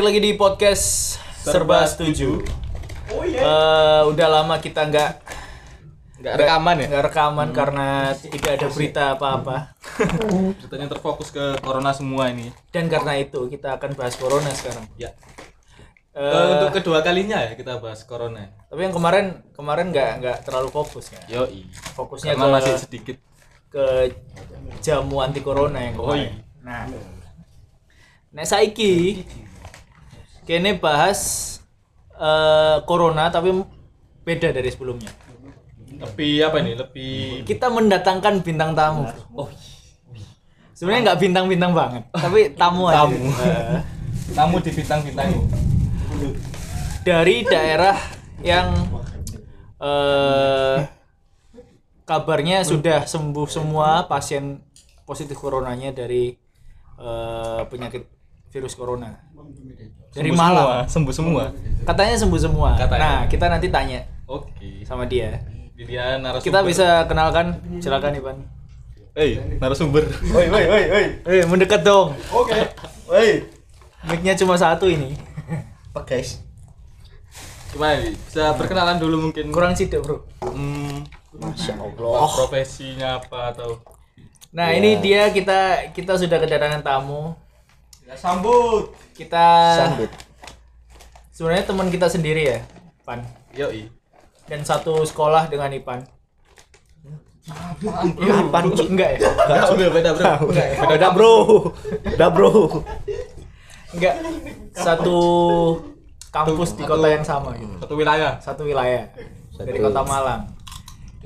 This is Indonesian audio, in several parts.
Balik lagi di podcast Serba Setuju. Oh iya. Eh, udah lama kita nggak Nggak rekaman ya? nggak rekaman karena tidak ada berita apa-apa. Ceritanya terfokus ke corona semua ini. Dan karena itu kita akan bahas corona sekarang. Ya. Eh, Eh, untuk kedua kalinya ya kita bahas corona. tapi yang kemarin kemarin nggak nggak terlalu fokus kan. Yoi. Fokusnya Karena ke masih sedikit. ke jamu anti corona yang Oh, kemarin. iya. Nah, nek saiki kene bahas eh, corona tapi beda dari sebelumnya. Lebih apa ini? Lebih Kita mendatangkan bintang tamu. Oh. Sebenarnya nggak bintang-bintang banget, tapi tamu aja. Tamu. Tamu di bintang-bintang. dari daerah yang eh kabarnya sudah sembuh semua pasien positif coronanya dari eh, penyakit virus corona. Dari Sembuh Malang. semua, sembuh semua. Katanya sembuh semua. Katanya. Nah, kita nanti tanya Oke. sama dia. Dia narasumber. Kita bisa kenalkan, silakan Ivan. Eh, narasumber. Woi, woi, woi, woi. Eh, mendekat dong. Oke. Woi. Mic-nya cuma satu ini. Pak guys. Gimana? nih? Bisa perkenalan dulu mungkin. Kurang sidik, Bro. Hmm, Masya Allah. profesinya apa atau Nah, ini dia kita kita sudah kedatangan tamu. Ya, sambut. Kita Sambut. sebenarnya teman kita sendiri ya, Pan. Yoi. Dan satu sekolah dengan Ipan. Apaan, Cuk? Enggak ya? Enggak, udah beda, Bro. Enggak ya? Udah, Bro. Udah, Bro. Enggak. Satu kampus di kota yang sama gitu. Satu wilayah. Satu wilayah dari kota Malang.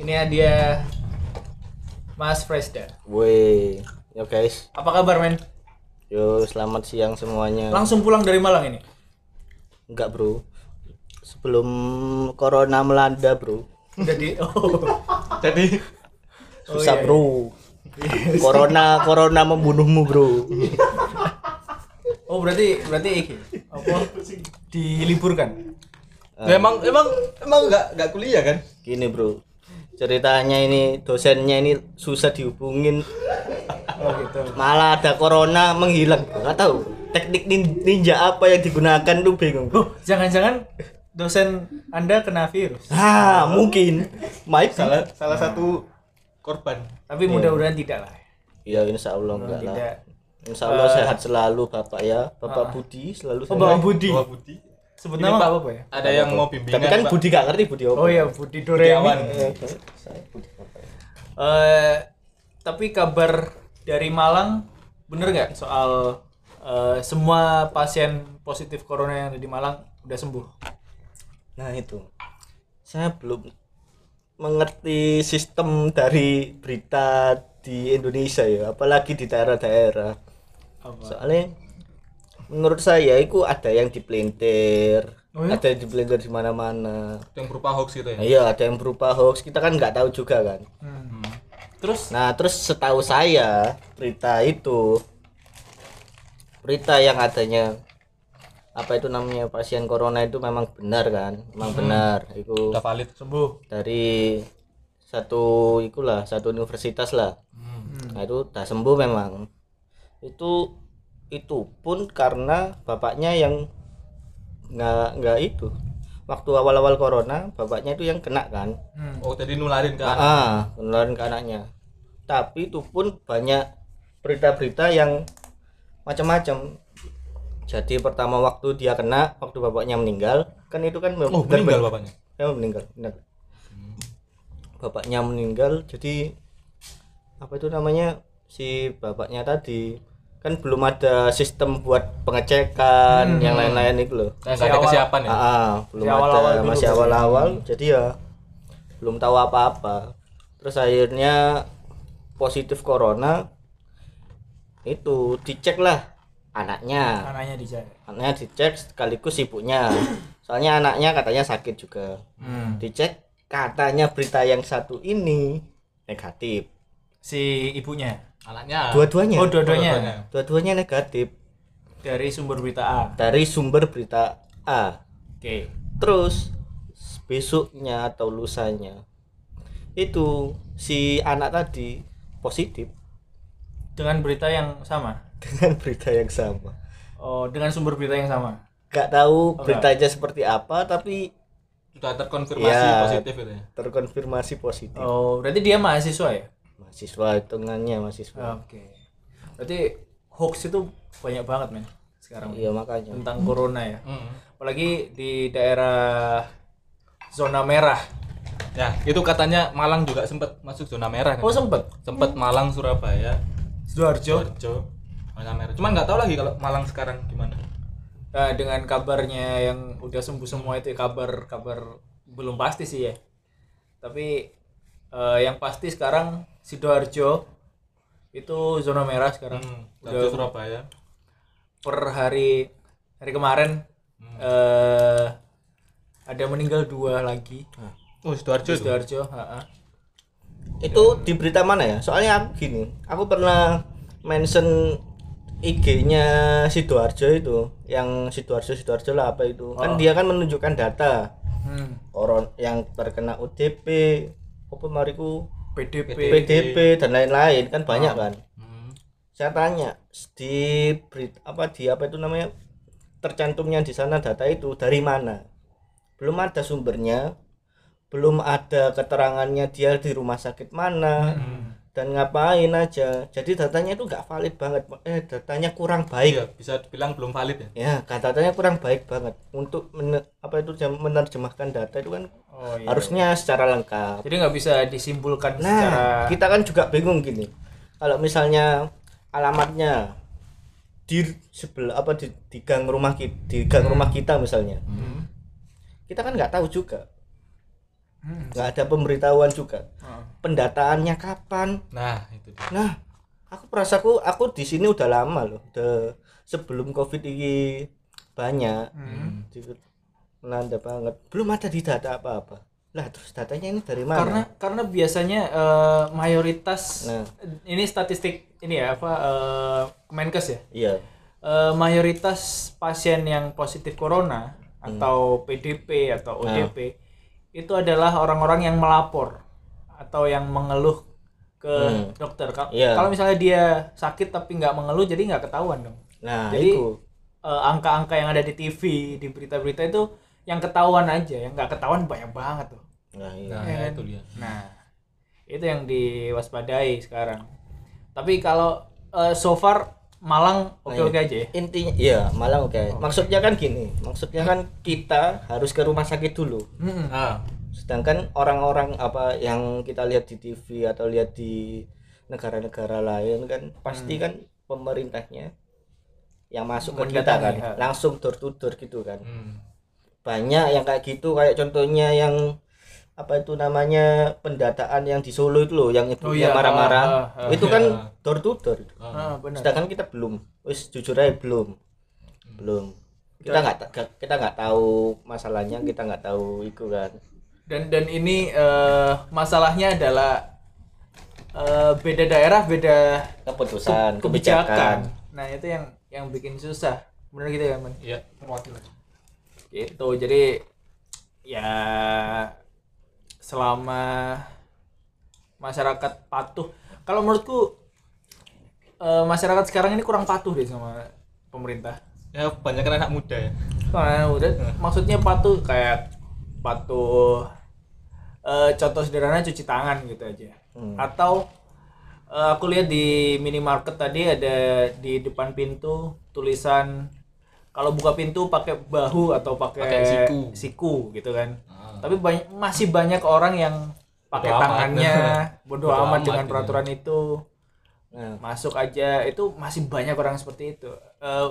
Ini dia Mas Fresda. Woi. Yo guys. Apa kabar, men? Yo, selamat siang semuanya. Langsung pulang dari Malang ini. Enggak, Bro. Sebelum corona melanda, Bro. Udah di Oh. Jadi Susah, iya, iya. Bro. Corona, corona membunuhmu, Bro. Oh, berarti berarti iki apa? Diliburkan. Ya, emang emang emang nggak nggak kuliah kan? Gini, Bro. Ceritanya ini dosennya ini susah dihubungin Oh, gitu. malah ada corona menghilang nggak tahu teknik nin- ninja apa yang digunakan tuh bingung Oh, jangan-jangan dosen Anda kena virus. ah mungkin Mike Salah salah satu korban. Tapi mudah-mudahan tidak lah. ya insya Allah enggak lah Tidak. insya Allah Eh, sehat selalu bapak ya bapak Budi selalu Oh, sehat. Bapak Budi. Bapak Budi. Nama Pak, apa, Pak ya? Ada yang mau bimbingan. tapi kan Pak. Budi gak ngerti Budi apa Oh iya, Budi. Doremi. Eh, saya Budi apa ya? Eh, tapi kabar dari Malang bener nggak soal eh, semua pasien positif corona yang ada di Malang udah sembuh? nah itu saya belum mengerti sistem dari berita di Indonesia ya apalagi di daerah-daerah soalnya menurut saya itu ada yang dipelintir Oh ya? ada yang dipelintir di mana-mana yang berupa hoax gitu ya. Iya ada yang berupa hoax kita kan nggak tahu juga kan Hmm. Terus nah terus setahu saya berita itu berita yang adanya apa itu namanya pasien corona itu memang benar kan memang benar itu Udah valid. sembuh. dari satu ikulah satu universitas lah Hmm. nah itu udah sembuh memang itu itu pun karena bapaknya yang nggak nggak itu waktu awal-awal corona bapaknya itu yang kena kan Hmm. Oh, jadi nularin kan? ah penularan ke anaknya tapi itu pun banyak berita-berita yang macam-macam jadi pertama waktu dia kena waktu bapaknya meninggal kan itu kan Oh, meninggal bapaknya. Emang meninggal, benar. Bapaknya meninggal, jadi apa itu namanya si bapaknya tadi kan belum ada sistem buat pengecekan Hmm. yang lain-lain itu loh. Nah, ada awal- kesiapan ya. Ah, ah, belum Masih awal-awal ada dulu masih berarti. awal-awal, jadi ya belum tahu apa-apa. Terus akhirnya positif corona itu dicek lah anaknya. Anaknya dicari anaknya dicek sekaligus ibunya. Soalnya anaknya katanya sakit juga. Hmm. dicek katanya berita yang satu ini negatif. Si ibunya? Anaknya. dua-duanya. Oh dua-duanya. Dua-duanya negatif. Dari sumber berita A? Dari sumber berita A. Oke. Terus besoknya atau lusanya itu si anak tadi positif. Dengan berita yang sama? Dengan berita yang sama. Oh dengan sumber berita yang sama? Nggak tahu enggak. beritanya seperti apa tapi Sudah terkonfirmasi Iya. positif itu ya. terkonfirmasi positif. Oh berarti dia mahasiswa ya? Mahasiswa hitungannya mahasiswa. Oke. Berarti hoax itu banyak banget men sekarang. Iya makanya. Tentang corona ya. Hmm. apalagi di daerah zona merah Ya, itu katanya Malang juga sempat masuk zona merah kan. oh sempet Sempat Malang, Surabaya, sidoarjo Sidoarjo, zona merah. Cuman nggak tahu lagi kalau Malang sekarang gimana. Nah, dengan kabarnya yang udah sembuh semua itu kabar kabar belum pasti sih ya tapi eh, yang pasti sekarang sidoarjo itu zona merah sekarang Hmm. udah Surabaya. per hari hari kemarin eh ada meninggal dua lagi Oh, Sidoarjo sidoarjo itu di berita mana ya? Soalnya aku gini aku pernah mention IG-nya Sidoarjo itu yang Sidoarjo Sidoarjo lah apa itu. Kan dia kan menunjukkan data. Hmm. orang yang terkena ODP apa mariku PDP PDP dan lain-lain kan banyak kan? Hmm. saya tanya di berita apa di apa itu namanya? Tercantumnya di sana data itu dari mana? Belum ada sumbernya belum ada keterangannya dia di rumah sakit mana dan ngapain aja jadi datanya itu nggak valid banget eh datanya kurang baik Iya, bisa dibilang belum valid ya. ya katanya kurang baik banget untuk men- apa itu menerjemahkan data itu kan oh iya harusnya secara lengkap jadi nggak bisa disimpulkan Nah, secara kita kan juga bingung gini. Kalau misalnya alamatnya di sebelah apa di, di gang rumah kita, di gang rumah kita misalnya, Hmm. kita kan nggak tahu juga, Hmm. Nggak ada pemberitahuan juga. Oh. Pendataannya kapan? Nah, itu dia. Nah, aku perasaku aku di sini udah lama loh, udah sebelum covid ini banyak, Hmm. melanda banget. Belum ada di data apa-apa. Lah terus datanya ini dari mana? karena karena biasanya eh, mayoritas Nah. ini statistik ini ya apa eh, Kemenkes ya iya, Eh, mayoritas pasien yang positif corona atau PDP atau ODP itu adalah orang-orang yang melapor atau yang mengeluh ke dokter. Ka- Iya. Kalau misalnya dia sakit tapi nggak mengeluh jadi nggak ketahuan dong. nah Jadi itu. eh, angka-angka yang ada di TV, di berita-berita itu yang ketahuan aja, yang nggak ketahuan banyak banget tuh. Nah, iya. Nah, Iya kan? itu dia. Nah, itu yang diwaspadai sekarang. Tapi kalau eh, so far Malang oke-oke aja ya. intinya iya malah oke. Maksudnya kan gini maksudnya kan kita harus ke rumah sakit dulu. Mm-mm. Nah, sedangkan orang-orang apa yang kita lihat di TV atau lihat di negara-negara lain kan pasti kan pemerintahnya yang masuk ke kita kan langsung door to door gitu kan. Hmm. banyak yang kayak gitu kayak contohnya yang apa itu namanya pendataan yang di Solo itu loh yang Oh iya, marah-marah. ah, ah, itu iya. kan door to door itu. Ah, benar. sedangkan kita belum. Wis jujur aja belum. Belum. Kita nggak ta- kita nggak tahu masalahnya kita nggak tahu itu kan. Dan dan ini eh, masalahnya adalah eh, beda daerah beda keputusan ke- kebijakan. nah itu yang yang bikin susah. Benar gitu ya men Iya, terwakil. gitu. Jadi ya selama masyarakat patuh kalau menurutku eh, masyarakat sekarang ini kurang patuh deh sama pemerintah Ya, banyak anak muda ya. Nah, udah maksudnya patuh kayak patuh eh, contoh sederhana cuci tangan gitu aja. Hmm. Atau eh, aku lihat di minimarket tadi ada di depan pintu tulisan kalau buka pintu pakai bahu atau pakai Pakai siku. siku gitu kan. Tapi banyak masih banyak orang yang pakai tangannya. Bodoh Bodo amat amat dengan peraturan itu. Nah, masuk aja. Itu masih banyak orang seperti itu. Eh,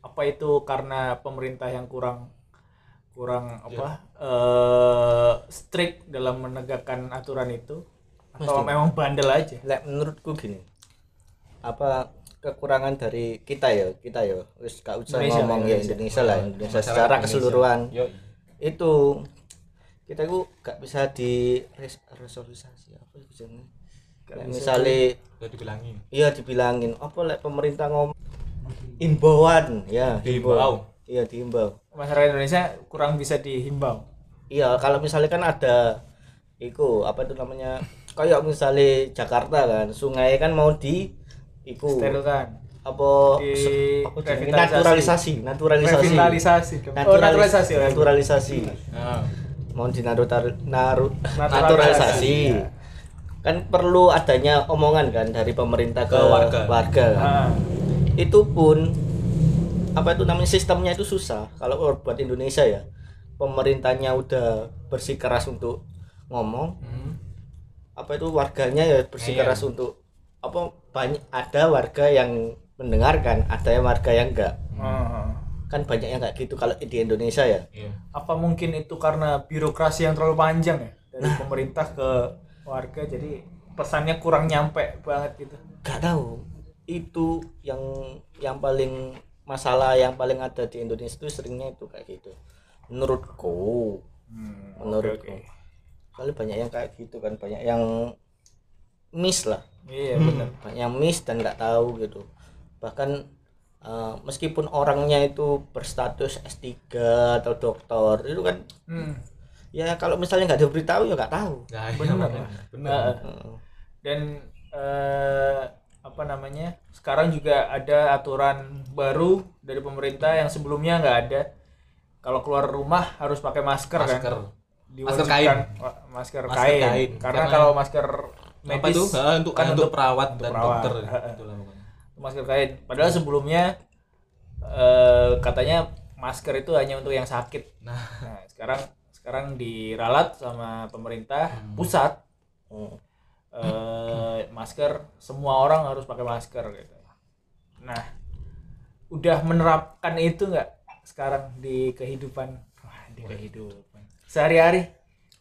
apa itu karena pemerintah yang kurang kurang apa eh strict dalam menegakkan aturan itu? Atau memang bandel aja? Lek menurutku gini. Apa kekurangan dari kita ya kita ya. Wis gak usah Indonesia, ngomong ya Indonesia. Indonesia lah Indonesia Masyarakat secara Indonesia. keseluruhan. Yo. itu kita itu gak bisa di res- resolusi apa sih jenenge? Lek misalnya Udah dibilangin. iya dibilangin. Apa lek pemerintah ngomong imbauan ya Diimbau. iya diimbau. Masyarakat Indonesia kurang bisa dihimbau. Iya kalau misalnya kan ada iku apa itu namanya? Kayak misalnya Jakarta kan sungai kan mau di iku. Sterilkan. Apa Di apa naturalisasi naturalisasi. Revitalisasi. Oh Naturalis- naturalisasi oh, ya. naturalisasi. Nah, mau dinarutar naru, Naturalisasi, naturalisasi ya. kan perlu adanya omongan kan dari pemerintah ke, Ke warga. warga kan. Ah, itu pun apa itu namanya sistemnya itu susah kalau buat Indonesia ya pemerintahnya udah bersikeras untuk ngomong hmm. apa itu warganya ya bersikeras Iya. untuk apa banyak ada warga yang mendengarkan ada yang warga yang enggak ah. Kan banyak yang kayak gitu kalau di Indonesia ya. Iya. apa mungkin itu karena birokrasi yang terlalu panjang ya? Dari Nah. pemerintah ke warga jadi pesannya kurang nyampe banget gitu. Nggak tahu. Itu yang yang paling masalah yang paling ada di Indonesia itu seringnya itu kayak gitu. Menurutku. Hmm, menurutku. oke, oke. kali banyak yang kayak gitu kan banyak yang miss lah. Iya benar. banyak yang miss dan nggak tahu gitu. Bahkan eh, meskipun orangnya itu berstatus S3 atau doktor itu kan hmm. ya kalau misalnya nggak diberitahu ya nggak tahu Nah, iya. Bener. Nah, Heeh. dan eh, apa namanya sekarang juga ada aturan baru dari pemerintah yang sebelumnya nggak ada kalau keluar rumah harus pakai masker, Masker. kan Masker kain. masker, Masker kain. kain. karena Karena- kalau masker Apa medis itu? Ah, untuk kan untuk perawat untuk dan perawat. dokter. Masker kain padahal sebelumnya eh, katanya masker itu hanya untuk yang sakit. Nah, nah sekarang sekarang diralat sama pemerintah pusat. Hmm. eh, masker semua orang harus pakai masker gitu. Nah udah menerapkan itu nggak sekarang di kehidupan? Wah, di kehidupan. Sehari-hari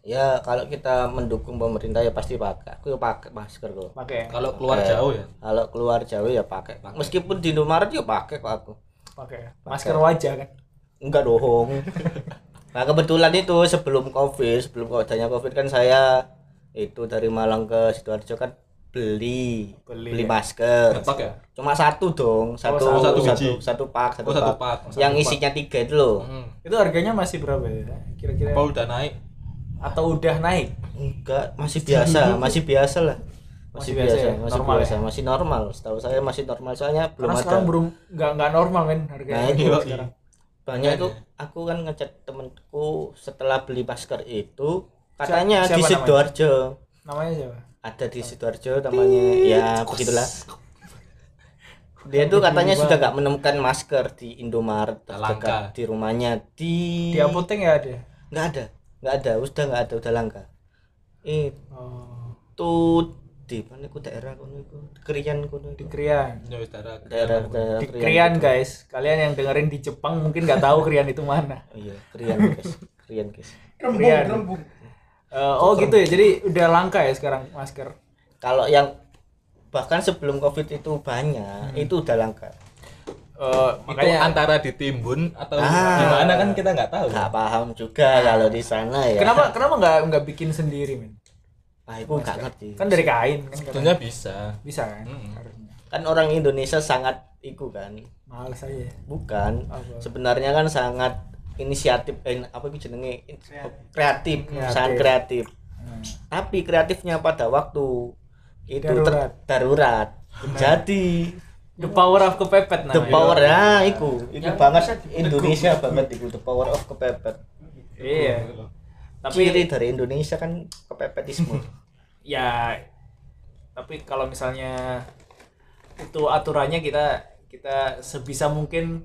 ya kalau kita mendukung pemerintah ya pasti pakai aku ya pakai masker kok pakai kalau keluar Pakai. jauh ya. kalau keluar jauh ya pakai meskipun di Indomaret ya pakai kok aku pakai masker wajah kan enggak dong nah kebetulan itu sebelum covid sebelum adanya covid kan saya itu dari Malang ke sidoarjo kan beli Beli, beli, ya. masker ya? cuma satu dong satu satu- satu satu biji. satu, pak satu, Oh, satu pak. pak. yang isinya tiga itu loh Hmm. itu harganya masih berapa ya kira-kira Apa udah naik? Atau udah naik? Enggak masih biasa masih biasa lah. Masih masih, biasa biasa, ya? masih Normal biasa ya? masih normal. Setahu saya masih normal soalnya belum karena ada. sekarang belum nggak nggak normal men harganya. Nah, itu. sekarang. Banyak itu aku kan ngechat temenku setelah beli masker itu katanya siapa di namanya? sidoarjo. Namanya siapa? Ada di sidoarjo namanya ya begitulah. Dia tuh katanya sudah nggak menemukan masker di Indomaret terdekat di rumahnya di di apotek ya ada? Nggak ada nggak ada sudah nggak ada udah langka. Oh, itu di mana ku daerah kono itu. Krian kono di Krian. Ya wis darah. daerah daerah di Krian guys. Kalian yang dengerin di Jepang mungkin nggak tahu Krian itu mana. Oh iya Krian guys. Krian guys. Krian. Eh, oh gitu ya. Jadi udah langka ya sekarang masker? Kalau yang bahkan sebelum covid itu banyak itu udah langka Eh, Itu makanya antara ditimbun atau Ah. gimana kan kita nggak tahu. nggak paham juga kalau di sana ya kenapa kenapa nggak nggak bikin sendiri men nah itu nggak ngerti kan dari kain kan. Sebetulnya bisa. bisa kan harusnya kan orang Indonesia sangat iku kan males aja bukan Apa? sebenarnya kan sangat inisiatif eh, apa itu jenenge kreatif, Kreatif. sangat kreatif Hmm. tapi kreatifnya pada waktu itu Darurat. ter- darurat jadi the power of kepepet the namanya. power ya iku. Iku banget Indonesia banget iku the power of kepepet. Iya. Tapi ciri dari Indonesia kan kepepetisme. Ya tapi kalau misalnya itu aturannya kita kita sebisa mungkin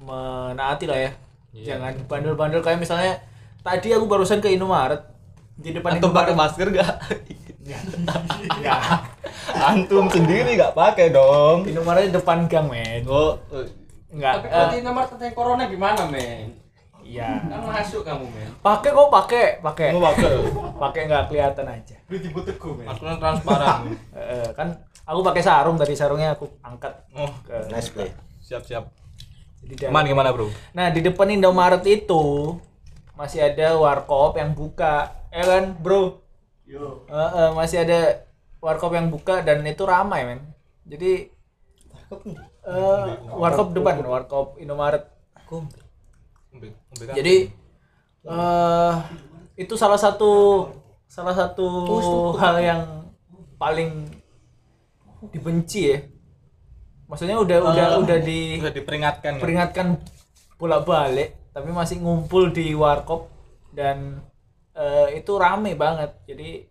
menaati lah ya. Iya. jangan bandel-bandel kayak misalnya tadi aku barusan ke Indomaret di depan Antum pakai masker Enggak. Antum sendiri nggak pakai dong. Indomaret di depan gang men Oh, enggak Tapi eh, berarti nomor tentang corona gimana, men? Iya. Kan masuk kamu men. Pakai kok pakai, pakai. Mau pakai. Pakai nggak kelihatan aja. Aku kan transparan. Eh, kan aku pakai sarung tadi sarungnya aku angkat oh, ke Nice play. siap siap. Jadi dalam- Aman gimana bro? Nah di depan Indomaret itu masih ada warkop yang buka, ya kan, bro? Yo. masih ada warkop yang buka dan itu ramai, men. Jadi eh warkop depan, warkop Indomaret. Kan? Jadi eh itu salah satu salah satu hal yang paling dibenci ya. Maksudnya udah udah udah di udah diperingatkan ya? peringatkan bolak-balik tapi masih ngumpul di warkop dan eh, itu rame banget. Jadi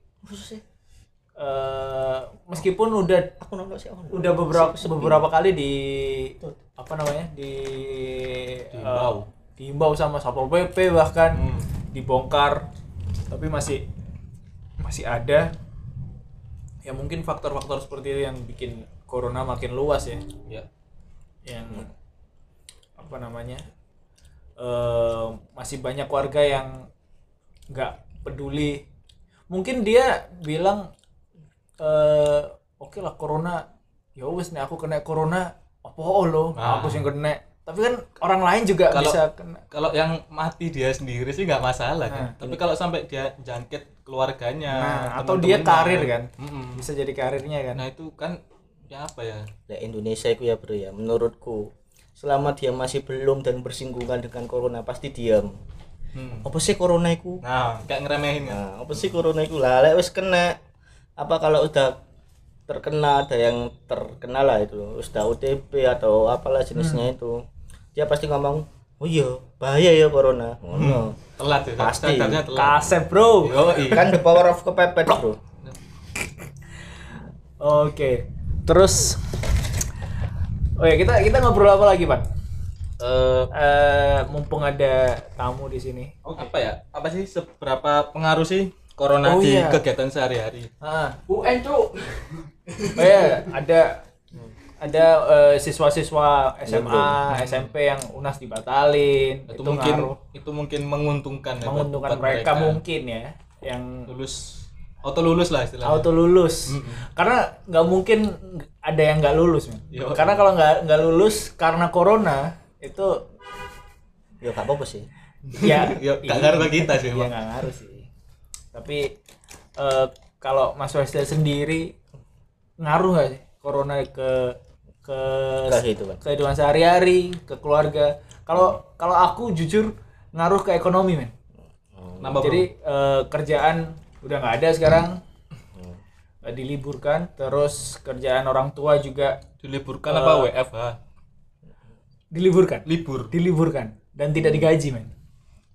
eh, meskipun udah Aku nonton sih. udah beberapa beberapa kali di apa namanya? Di Diimbau. eh, diimbau sama satpol pp bahkan Hmm. dibongkar. Tapi masih masih ada. Ya mungkin faktor-faktor seperti itu yang bikin corona makin luas ya. Ya. yang apa namanya? Eh masih banyak warga yang nggak peduli. Mungkin dia bilang eh oke lah corona. Ya wes nih aku kena corona apa lo? Ah. aku sih kena. Tapi kan orang lain juga Kalau- bisa kena. Kalau yang mati dia sendiri sih nggak masalah kan. Nah, Tapi kalau sampai dia jangkit keluarganya, nah atau dia karir kan. Mm-mm. bisa jadi karirnya kan. Nah itu kan ya apa ya? Nah, Indonesia itu ya bro ya. Menurutku selama dia masih belum dan bersinggungan dengan corona pasti diam Hmm. apa sih corona itu Nah kayak ngeremehin kan? nah apa sih corona itu lah lek wis kena apa kalau udah terkena ada yang terkena lah itu sudah OTP atau apalah jenisnya itu dia pasti ngomong oh iya bahaya ya corona oh, no. Telat ya. Pasti. Telat. kasep bro Yoi. kan the power of kepepet bro oke terus oh ya kita kita ngobrol apa lagi pak Eh, Eh, mumpung ada tamu di sini apa ya? Apa sih seberapa pengaruh sih corona Oh, di iya. kegiatan sehari-hari? ah UN cuk. Oh ya, ada ada eh, siswa-siswa SMA, SMP yang UNAS dibatalin. Itu, Itu, mungkin ngaruh itu mungkin menguntungkan ya buat- menguntungkan buat mereka, mungkin ya yang lulus auto lulus lah istilahnya. auto lulus. Karena nggak mungkin ada yang nggak lulus. Yo. Karena kalau nggak nggak lulus karena corona itu ya gak apa-apa sih ya Ya, nggak ngaruh ke kita sih, Iya Bang. nggak ngaruh sih. Tapi eh, kalau Mas Wesley sendiri ngaruh nggak sih corona ke ke Kehidupan. kehidupan sehari-hari, ke keluarga. Kalau kalau aku jujur ngaruh ke ekonomi men. Nambah Jadi eh, kerjaan udah nggak ada sekarang, Eh, diliburkan. Terus kerjaan orang tua juga diliburkan apa WFH? Diliburkan, Libur. diliburkan dan tidak digaji men.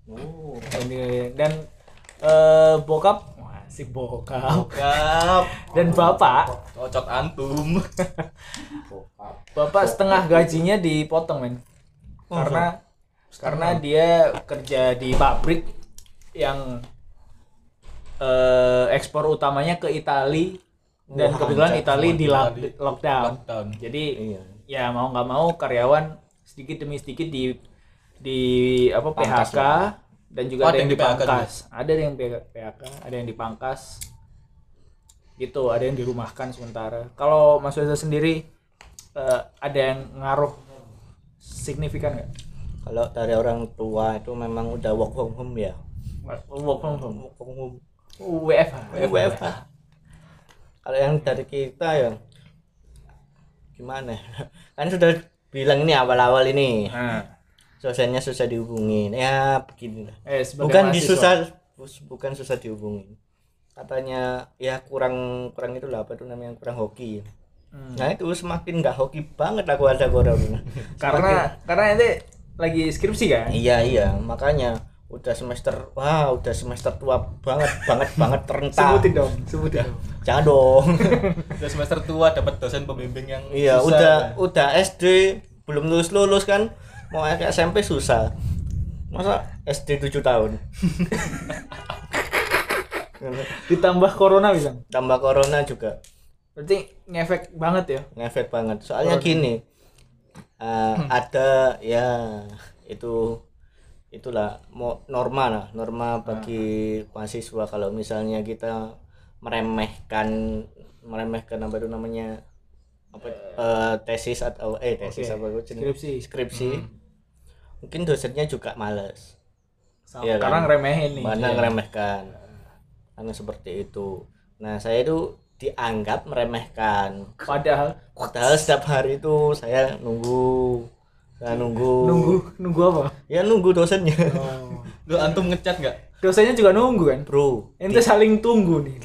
oh Dan, dan eh, bokap, wah si bokap Kap. dan bapak Cocok antum. Bapak setengah gajinya dipotong men. Karena karena dia kerja di pabrik yang eh, ekspor utamanya ke Itali dan Wah, kebetulan anjay, Itali semua di lockdown. Lockdown. Jadi iya ya mau nggak mau karyawan sedikit demi sedikit di di apa Pangkas PHK dan juga Oh, ada yang dipangkas. Ada yang PHK, ada yang dipangkas. Gitu, ada yang dirumahkan sementara. Kalau Mas Weza sendiri eh, ada yang ngaruh signifikan nggak? kalau dari orang tua itu memang udah work from home ya Work from home. work from home WFH. WFH kalau yang dari kita ya gimana kan sudah bilang ini awal-awal ini. Nah, dosennya susah dihubungin. Ya beginilah eh, bukan disusah bukan susah dihubungin. Katanya ya kurang kurang itu lah apa itu namanya kurang hoki. Hmm. nah itu semakin nggak hoki banget aku ada corona Karena karena ini lagi skripsi kan? iya iya. Makanya udah semester wah udah semester tua banget banget banget terentang. Sebutin dong, sebutin. dong. Jangan dong. Udah semester tua dapat dosen pembimbing yang iya susah, udah kan? udah SD belum lulus lulus kan. Mau ke SMP susah. Masa SD 7 tahun? Ditambah corona bisa. tambah corona juga. Berarti ngefek banget ya. ngefek banget. Soalnya Corona. gini eh, ada ya itu itulah mau norma lah. Norma bagi mahasiswa. Kalau misalnya kita meremehkan meremehkan apa itu namanya apa eh, tesis atau eh tesis Oke. apa itu jenis- Skripsi. skripsi mungkin dosennya juga males Sama Iya kan? sekarang remehin nih mana Iya. ngeremehkan karena seperti itu nah saya itu dianggap meremehkan padahal padahal setiap hari itu saya nunggu saya nunggu nunggu nunggu apa ya nunggu dosennya oh. Lu antum ngecat nggak? Dosennya juga nunggu kan? Bro ente saling tunggu nih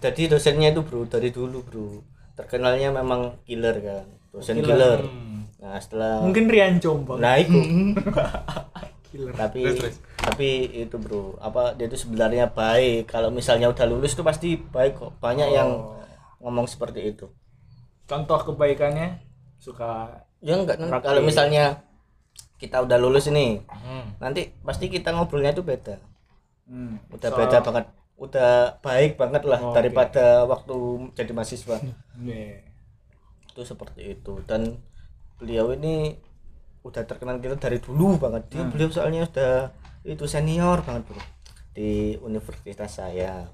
jadi dosennya itu bro dari dulu bro. Terkenalnya memang killer kan? Dosen Killer. killer, nah setelah mungkin Rian Jombang. Nah itu. Killer. tapi Terus, terus. tapi itu bro apa dia itu sebenarnya baik. Kalau misalnya udah lulus itu pasti baik kok. Banyak yang Oh. ngomong seperti itu. Contoh kebaikannya? Suka ya enggak kalau misalnya kita udah lulus ini Hmm. nanti pasti kita ngobrolnya itu beda hmm, udah soal- beda banget. Udah baik banget lah Oh, oke. daripada waktu jadi mahasiswa. Iya. itu seperti itu. Dan beliau ini udah terkenal kita dari dulu banget. Dia Hmm. beliau soalnya udah itu senior banget bro. Di universitas saya.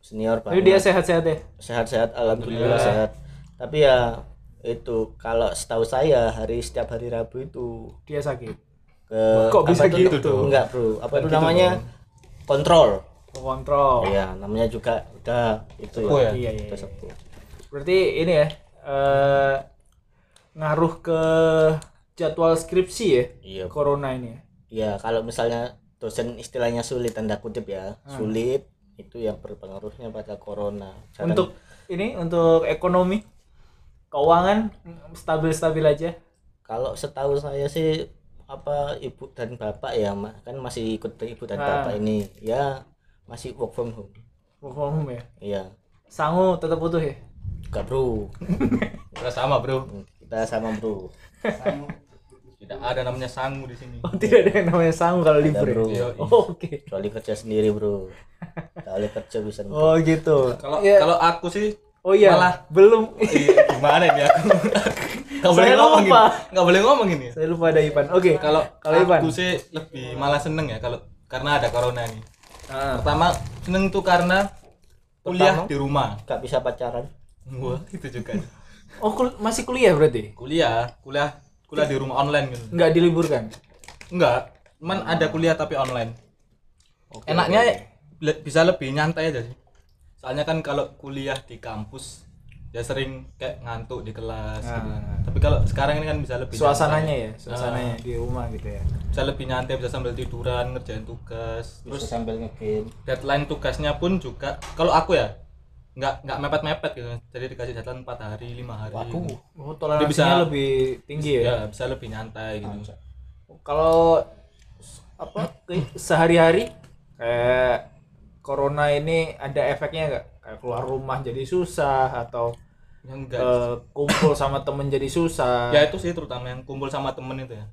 Senior tapi dia banget. sehat-sehat ya? Sehat-sehat alhamdulillah sehat. Tapi ya itu kalau setahu saya hari setiap hari Rabu itu dia sakit. Ke Kok bisa itu- gitu? dong? enggak bro. Apa itu gitu namanya? dong. Kontrol kontrol Iya, namanya juga udah itu Sepuh ya? Iya, iya, Udah iya. sepuh. berarti ini ya eh, ngaruh ke jadwal skripsi ya Iya. corona ini ya Iya, kalau misalnya dosen istilahnya sulit tanda kutip ya, sulit itu yang berpengaruhnya pada corona. Untuk ini untuk ekonomi keuangan stabil-stabil aja kalau setahu saya sih apa ibu dan bapak ya Ma- kan masih ikut ibu dan Ah. bapak ini ya masih work from home. work from home ya Iya, sangu tetap utuh ya enggak bro. Udah sama, Bro. Kita sama bro. Tidak ada namanya sangu di sini. oh tidak ada yang namanya sangu kalau libur bro. ya Iya, oh, oke Kecuali kerja sendiri bro. Kalau kerja bisa. oh gitu Kalau Iya. kalau aku sih oh iya malah- belum iya, gimana ini aku? Enggak boleh ngomong ini. lupa. Enggak boleh ngomong ini. saya lupa ada Ipan oke Kalau kalau Ipan aku sih lebih malah seneng ya kalau karena ada corona ini. Ah. Pertama seneng tuh karena kuliah Pertama? di rumah. Nggak bisa pacaran. Wah, itu juga. oh kul- masih kuliah berarti Kuliah, kuliah kuliah di rumah online gitu. nggak diliburkan Enggak, cuman ada kuliah tapi online. Oke, Enaknya le- bisa lebih nyantai aja sih. Soalnya kan kalau kuliah di kampus ya sering kayak ngantuk di kelas gitu kan. Ah. Tapi kalau sekarang ini kan bisa lebih suasananya nyantai. ya suasananya Ah, di rumah gitu ya bisa lebih nyantai, bisa sambil tiduran, ngerjain tugas. Terus Terus sambil ngegame. deadline tugasnya pun juga kalau aku ya nggak nggak mepet-mepet gitu. Jadi dikasih deadline 4 hari, 5 hari. Waduh. oh toleransinya bisa- lebih tinggi ya, Ya, bisa lebih nyantai gitu. kalau apa ke- sehari-hari kayak corona ini ada efeknya nggak? Kayak keluar rumah jadi susah atau Ya enggak. eh, kumpul sama temen jadi susah? Ya itu sih terutama yang kumpul sama temen itu ya.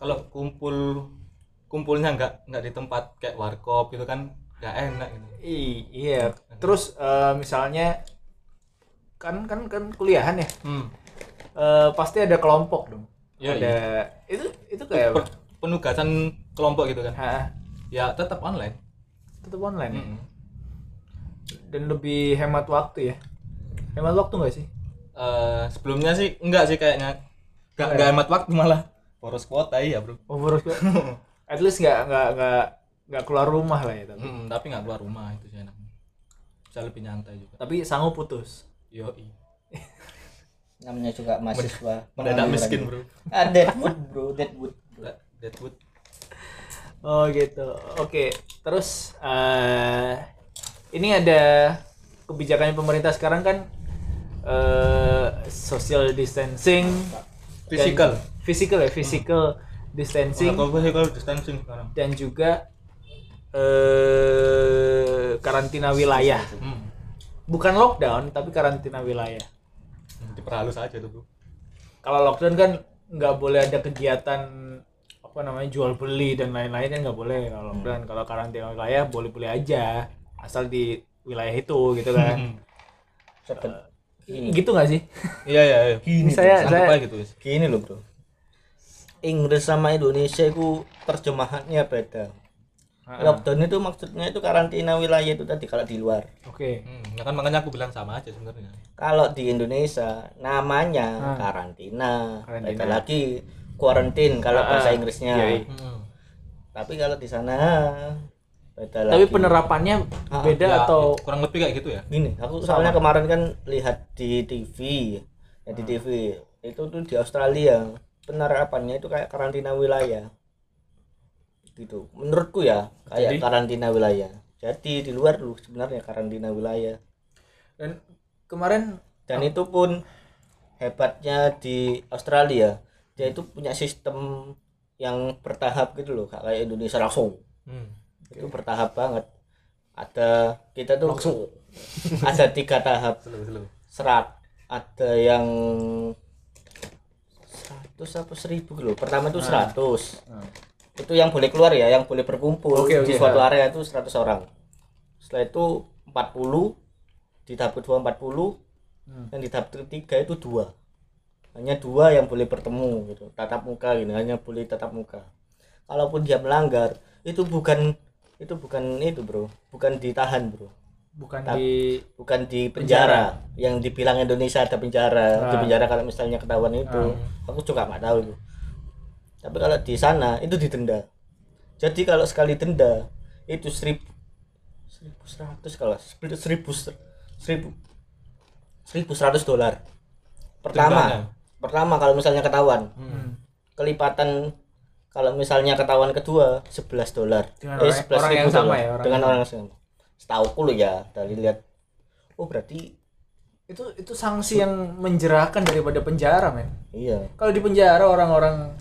Kalau kumpul kumpulnya nggak nggak di tempat kayak warkop gitu kan nggak enak gitu. I- iya. Terus eh, misalnya kan kan kan kuliahan ya? Hmm. Eh, pasti ada kelompok dong. Iya, ada itu itu kayak penugasan kelompok gitu kan? Ha, ya tetap online tetap online ya? Mm-mm. dan lebih hemat waktu ya? Hemat waktu nggak sih? Eh, sebelumnya sih enggak sih kayaknya. Nggak nggak hemat waktu malah. Boros kuota iya bro. Oh boros kok at least nggak nggak nggak nggak keluar rumah lah ya tapi. Mm, tapi nggak keluar rumah itu sih enaknya. Bisa lebih nyantai juga. Tapi sanggup putus? Yo Namanya juga mahasiswa. mendadak miskin bro. Ah, Deadwood bro, Deadwood. Deadwood oh gitu. Oke terus eh ini ada kebijakan pemerintah sekarang kan eh social distancing. Dan- Physical. physical ya physical distancing. Kalau physical distancing sekarang. Dan juga eh karantina wilayah. Hmm. bukan lockdown tapi karantina wilayah. Diperhalus aja tuh bro kalau lockdown kan nggak boleh ada kegiatan apa namanya jual beli dan lain-lain kan nggak boleh kalau lockdown kalau karantina wilayah boleh boleh aja asal di wilayah itu gitu kan Hmm. Seben- gitu nggak sih iya iya iya Ini saya Anggap saya aja gitu. Gini loh bro. Inggris sama Indonesia itu terjemahannya beda Ah, lockdown itu maksudnya itu karantina wilayah itu tadi kalau di luar Oke. Hmm, ya kan makanya aku bilang sama aja sebenarnya. kalau di Indonesia namanya Ah. karantina, Karantina. beda lagi quarantine kalau Ah, bahasa Inggrisnya. iya, iya. Hmm. tapi kalau di sana beda Tapi lagi. penerapannya Ah, beda Ya, atau kurang lebih kayak gitu ya. gini aku soalnya kemarin kan lihat di TV ya di TV itu tuh di Australia penerapannya itu kayak karantina wilayah. Gitu. Menurutku ya kayak Jadi? karantina wilayah. Jadi di luar lu sebenarnya karantina wilayah. Dan kemarin dan itu pun hebatnya di Australia dia itu punya sistem yang bertahap gitu loh gak kayak Indonesia langsung. Hmm. itu bertahap banget. Ada kita tuh langsung. ada tiga tahap. Slow, slow. serat. Ada yang 100 apa 1000 gitu loh. Pertama itu 100 itu yang boleh keluar ya yang boleh berkumpul Oke, di oke. suatu area itu 100 orang. Setelah itu 40 di tahap kedua 40 Hmm. dan di tahap ketiga itu dua hanya dua yang boleh bertemu gitu tatap muka gini hanya boleh tatap muka. Kalaupun dia melanggar itu bukan itu bukan itu bro. Bukan ditahan bro. Bukan Tap- di bukan di penjara, yang dibilang Indonesia ada penjara di Ah. penjara kalau misalnya ketahuan itu aku juga nggak tahu itu. Tapi kalau di sana itu didenda. Jadi kalau sekali denda itu seribu seribu seratus kalau seribu seribu seribu seratus dolar. Pertama? Pertama kalau misalnya ketahuan Hmm. kelipatan kalau misalnya ketahuan kedua 11 dolar eh, orang- 11 orang yang sama dolar. ya, orang dengan yang orang yang sama setauku lo ya dari lihat oh berarti itu itu sanksi yang menjerahkan daripada penjara men iya kalau di penjara orang-orang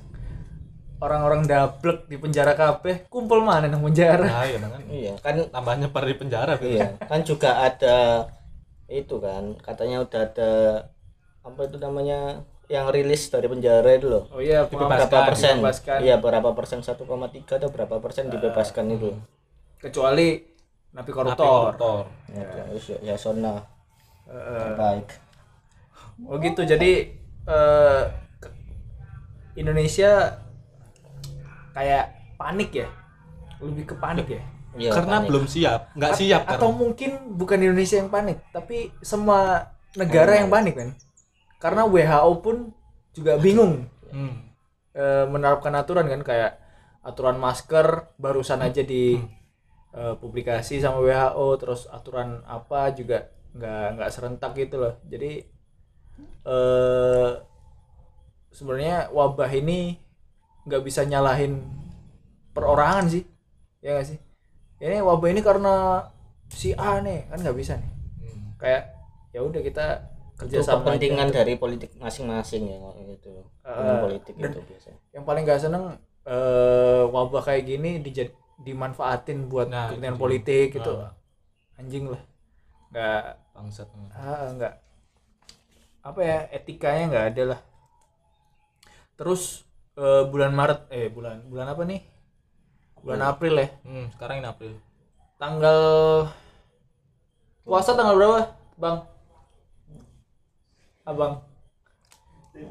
orang-orang dablek di penjara kabeh kumpul mana nang penjara Nah, iya kan. iya kan Tambah nyebar di penjara gitu. iya kan juga ada itu kan katanya udah ada apa itu namanya yang rilis dari penjara itu loh. Oh iya Dibebaskan, berapa persen? dibebaskan. iya berapa persen? 1,3 atau berapa persen dibebaskan itu? Kecuali napi Napi koruptor koruptor. ya, ya, ya sona. Eh, baik. Oh gitu jadi eh, ke- Indonesia kayak panik ya? Lebih ke panik ya? Iya, karena panik. belum siap, nggak A- siap atau karena. mungkin bukan Indonesia yang panik tapi semua negara yang panik kan karena WHO pun juga bingung Hmm. eh, menerapkan aturan kan kayak aturan masker barusan aja di eh, publikasi sama WHO terus aturan apa juga nggak nggak serentak gitu loh jadi eh sebenarnya wabah ini nggak bisa nyalahin perorangan sih ya nggak sih ini wabah ini karena si A nih kan nggak bisa nih Hmm. kayak ya udah kita kerja itu sama kepentingan dari politik masing-masing ya gitu. Kepentingan Eh, politik itu biasanya. Yang paling gak seneng eh, wabah kayak gini dijad- dimanfaatin buat Nah, kepentingan itu. politik gitu. Nah. anjing lah. Nggak Bangsat. ah, nggak. Apa ya etikanya nggak ada lah. Terus eh, bulan Maret eh bulan bulan apa nih? Bulan April ya. Hmm, sekarang ini April. tanggal puasa tanggal berapa bang abang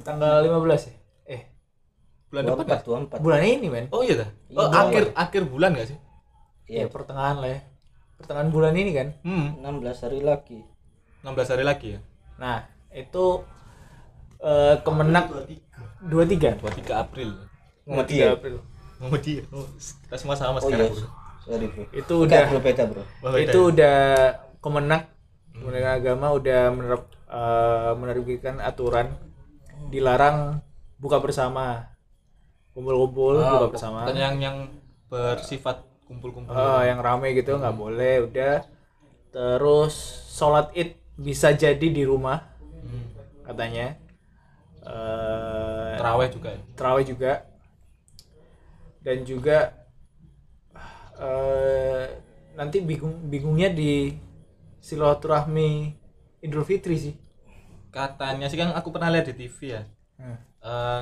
tanggal 15 ya eh Bulan depan dua nggak? dua empat bulan ini men Oh iya dah. Oh, Iya. akhir akhir bulan nggak sih? ya pertengahan lah ya pertengahan bulan ini kan Hmm. 16 hari lagi 16 hari lagi ya. nah itu eh, kemenak 23 23 April. Muhammadiyah. 23 April Muhammadiyah. Oh, kita semua sama oh sekarang. iya bro. sorry bro itu Enggak, udah bro beda bro Wah, beda itu ya? udah kemenak Kementerian Agama udah menerap eh, menerbitkan aturan dilarang buka bersama. Kumpul-kumpul Ah, buka bersama. yang yang bersifat kumpul-kumpul. Eh, yang rame gitu nggak boleh udah. Terus sholat id bisa jadi di rumah Hmm. katanya. Eh Terawih juga ya. terawih juga. Dan juga eh nanti bingung bingungnya di silaturahmi Idul Fitri sih Katanya sih kan aku pernah lihat di TV ya. Hmm. Eh,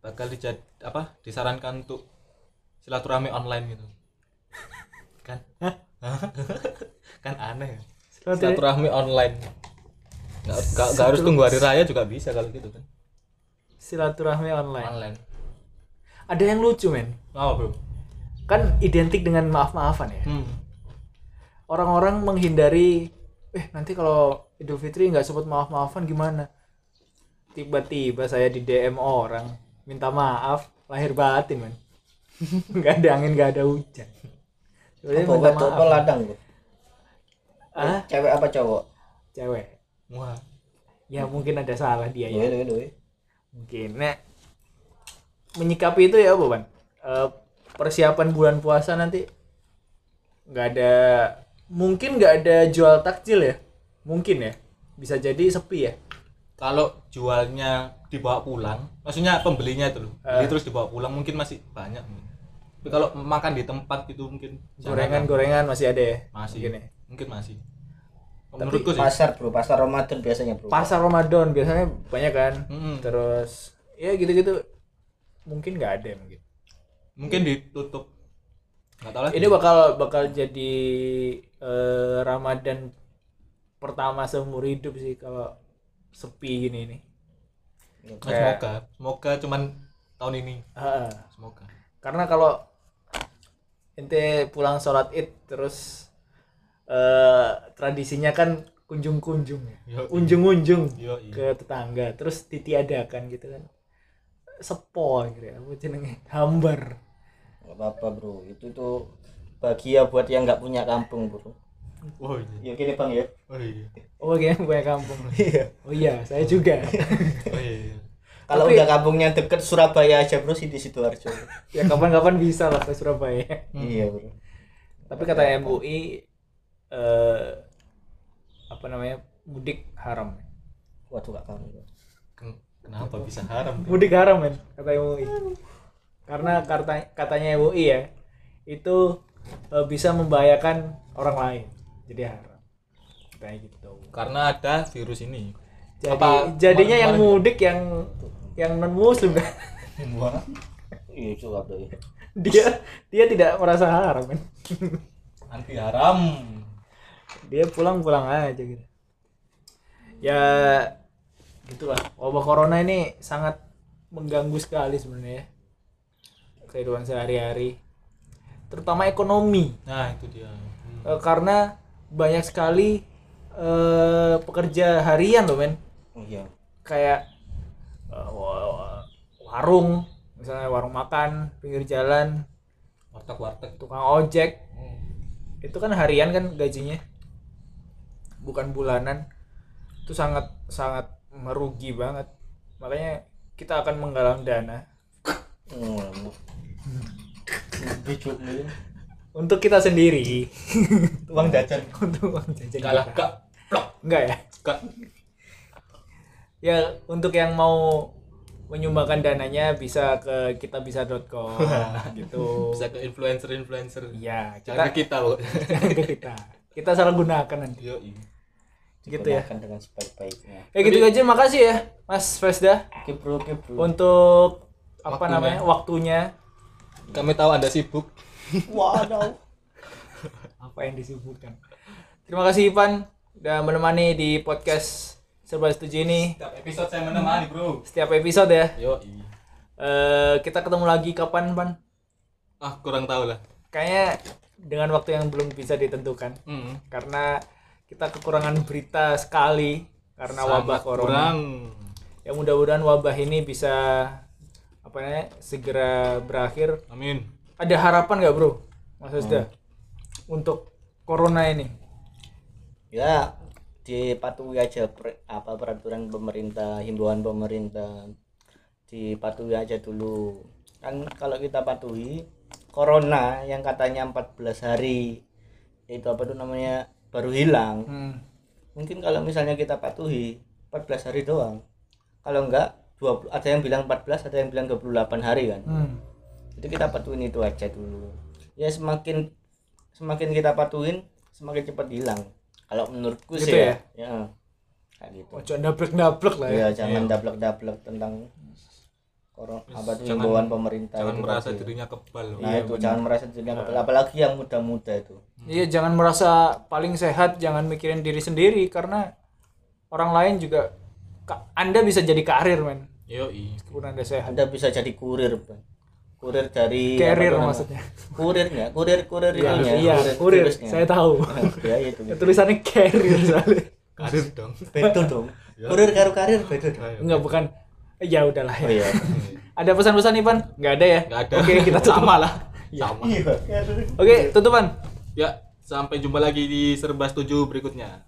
bakal dijad apa disarankan untuk silaturahmi online gitu. kan? kan aneh. ya. Silaturahmi online. Nggak, nggak- nggak harus tunggu hari raya juga bisa kalau gitu kan. silaturahmi online Online. ada yang lucu men apa bro kan identik dengan maaf-maafan ya hmm. orang-orang menghindari eh nanti kalau Idul Fitri nggak sebut maaf-maafan gimana? Tiba-tiba saya di DM orang minta maaf lahir batin man nggak ada angin nggak ada hujan. Sebenarnya Apa minta wedok apa maaf. ladang bro ah cewek apa cowok? Cewek. Wah. Ya mungkin ada salah dia ya. Duwe, duwe. mungkin. Nah menyikapi itu ya ban? Eh, persiapan bulan puasa nanti nggak ada mungkin nggak ada jual takjil ya mungkin ya. Bisa jadi sepi ya. Kalau jualnya dibawa pulang maksudnya pembelinya itu loh beli terus dibawa pulang mungkin masih banyak. Tapi kalau makan di tempat gitu mungkin gorengan gorengan masih ada ya? Masih. Mungkin ya. mungkin masih. Menurutku sih. pasar bro pasar Ramadan biasanya bro. Pasar Ramadan biasanya banyak kan? Mm-mm. terus ya gitu-gitu. Mungkin nggak ada mungkin. Mungkin ditutup. Nggak tahu lagi. Ini bakal bakal jadi eh, Ramadan pertama seumur hidup sih kalau sepi gini nih. Nah, semoga. Semoga cuman tahun ini. Heeh. semoga. Karena kalau ente pulang sholat id terus eh tradisinya kan kunjung-kunjung ya. Unjung-unjung ke tetangga terus ditiadakan gitu kan. Sepol gitu ya jenenge? Hambar. Gak apa-apa bro. Itu tuh bahagia buat yang nggak punya kampung bro oh iya ya gini bang ya. Oh iya. Oh kayaknya punya kampung. Oh iya saya juga. Oh iya kalau Tapi- udah kampungnya deket Surabaya aja bro sih di sidoarjo. Ya kapan-kapan bisa lah ke Surabaya. Iya bro. Tapi kata MUI eh apa namanya mudik haram. Waduh gak. Ken- kenapa bisa haram? Mudik haram men kata MUI karena kata katanya MUI ya itu eh, bisa membahayakan orang lain jadi haram. Kayak gitu karena ada virus ini. Jadi Apa- jadinya yang kemarin- mudik yang yang non muslim kan iya dia dia tidak merasa haram men anti haram. Dia pulang pulang aja gitu. Ya gitulah. Wabah corona ini sangat mengganggu sekali sebenarnya ya. kehidupan sehari-hari. Terutama ekonomi. Nah itu dia. Hmm. Eh, karena banyak sekali eh, pekerja harian loh men. Oh, iya. Kayak wa- warung misalnya warung makan pinggir jalan warteg warteg tukang ojek. Itu kan harian kan gajinya. Bukan bulanan. Itu sangat sangat merugi banget. Makanya kita akan menggalang dana. Hmm. Untuk kita sendiri. Uang jajan. untuk uang jajan enggak lah kita. enggak. Plok enggak ya? Enggak. Ya untuk yang mau menyumbangkan dananya bisa ke kitabisa.com gitu. Bisa ke influencer influencer iya jangan kita ke kita pokoknya ke kita. Kita salah gunakan nanti. Yo gitu ya. Dengan sebaik-baiknya. ya gitu aja makasih ya Mas bro, oke bro. untuk apa Waktunya. namanya? Waktunya. Kami tahu anda sibuk Waduh. apa yang disibukkan terima kasih Ipan udah menemani di podcast serba setuju ini. Setiap episode saya menemani bro. Setiap episode ya. Yo. Eh, kita ketemu lagi kapan Pan ah kurang tahu lah. Kayaknya dengan waktu yang belum bisa ditentukan. Hmm. karena kita kekurangan berita sekali karena wabah Sangat corona. kurang. Ya mudah-mudahan wabah ini bisa apa namanya segera berakhir. Amin ada harapan nggak bro Mas Hasda untuk corona ini Ya, dipatuhi aja per- apa peraturan pemerintah, himbauan pemerintah. Dipatuhi aja dulu. Kan kalau kita patuhi corona yang katanya 14 hari itu apa tuh namanya baru hilang. hmm. Mungkin kalau misalnya kita patuhi 14 hari doang. Kalau enggak 20 ada yang bilang 14, ada yang bilang 28 hari kan. Hmm. Jadi kita patuhin itu aja dulu. Ya semakin semakin kita patuhin, semakin cepat hilang. Kalau menurutku Gitu sih ya? ya. Ya. Kayak gitu. Ojo dablek-dablek lah ya Ya jangan dablek-dablek tentang koron apa tuh Jangan- himbauan pemerintah jangan itu merasa tadi. dirinya kebal loh. Nah, itu jangan merasa dirinya kebal. apalagi yang muda-muda itu. Iya jangan merasa paling sehat jangan mikirin diri sendiri karena orang lain juga anda bisa jadi karir men yo meskipun anda sehat Anda bisa jadi kurir, Bang kurir dari carrier maksudnya. Kurir ya kurir kurir ya, iya kurir, kurir saya tahu. Ya, ya, itu, ya, tulisannya carrier soalnya. Ya. Kurir dong. Betul dong. Kurir karu karir betul dong. Enggak bukan. Ya udahlah ya. Oh, iya. ada pesan-pesan nih pan nggak ada ya? Nggak ada. Oke kita tutup. Sama ya. sama. Iya, oke tutupan. Ya sampai jumpa lagi di serba setuju berikutnya.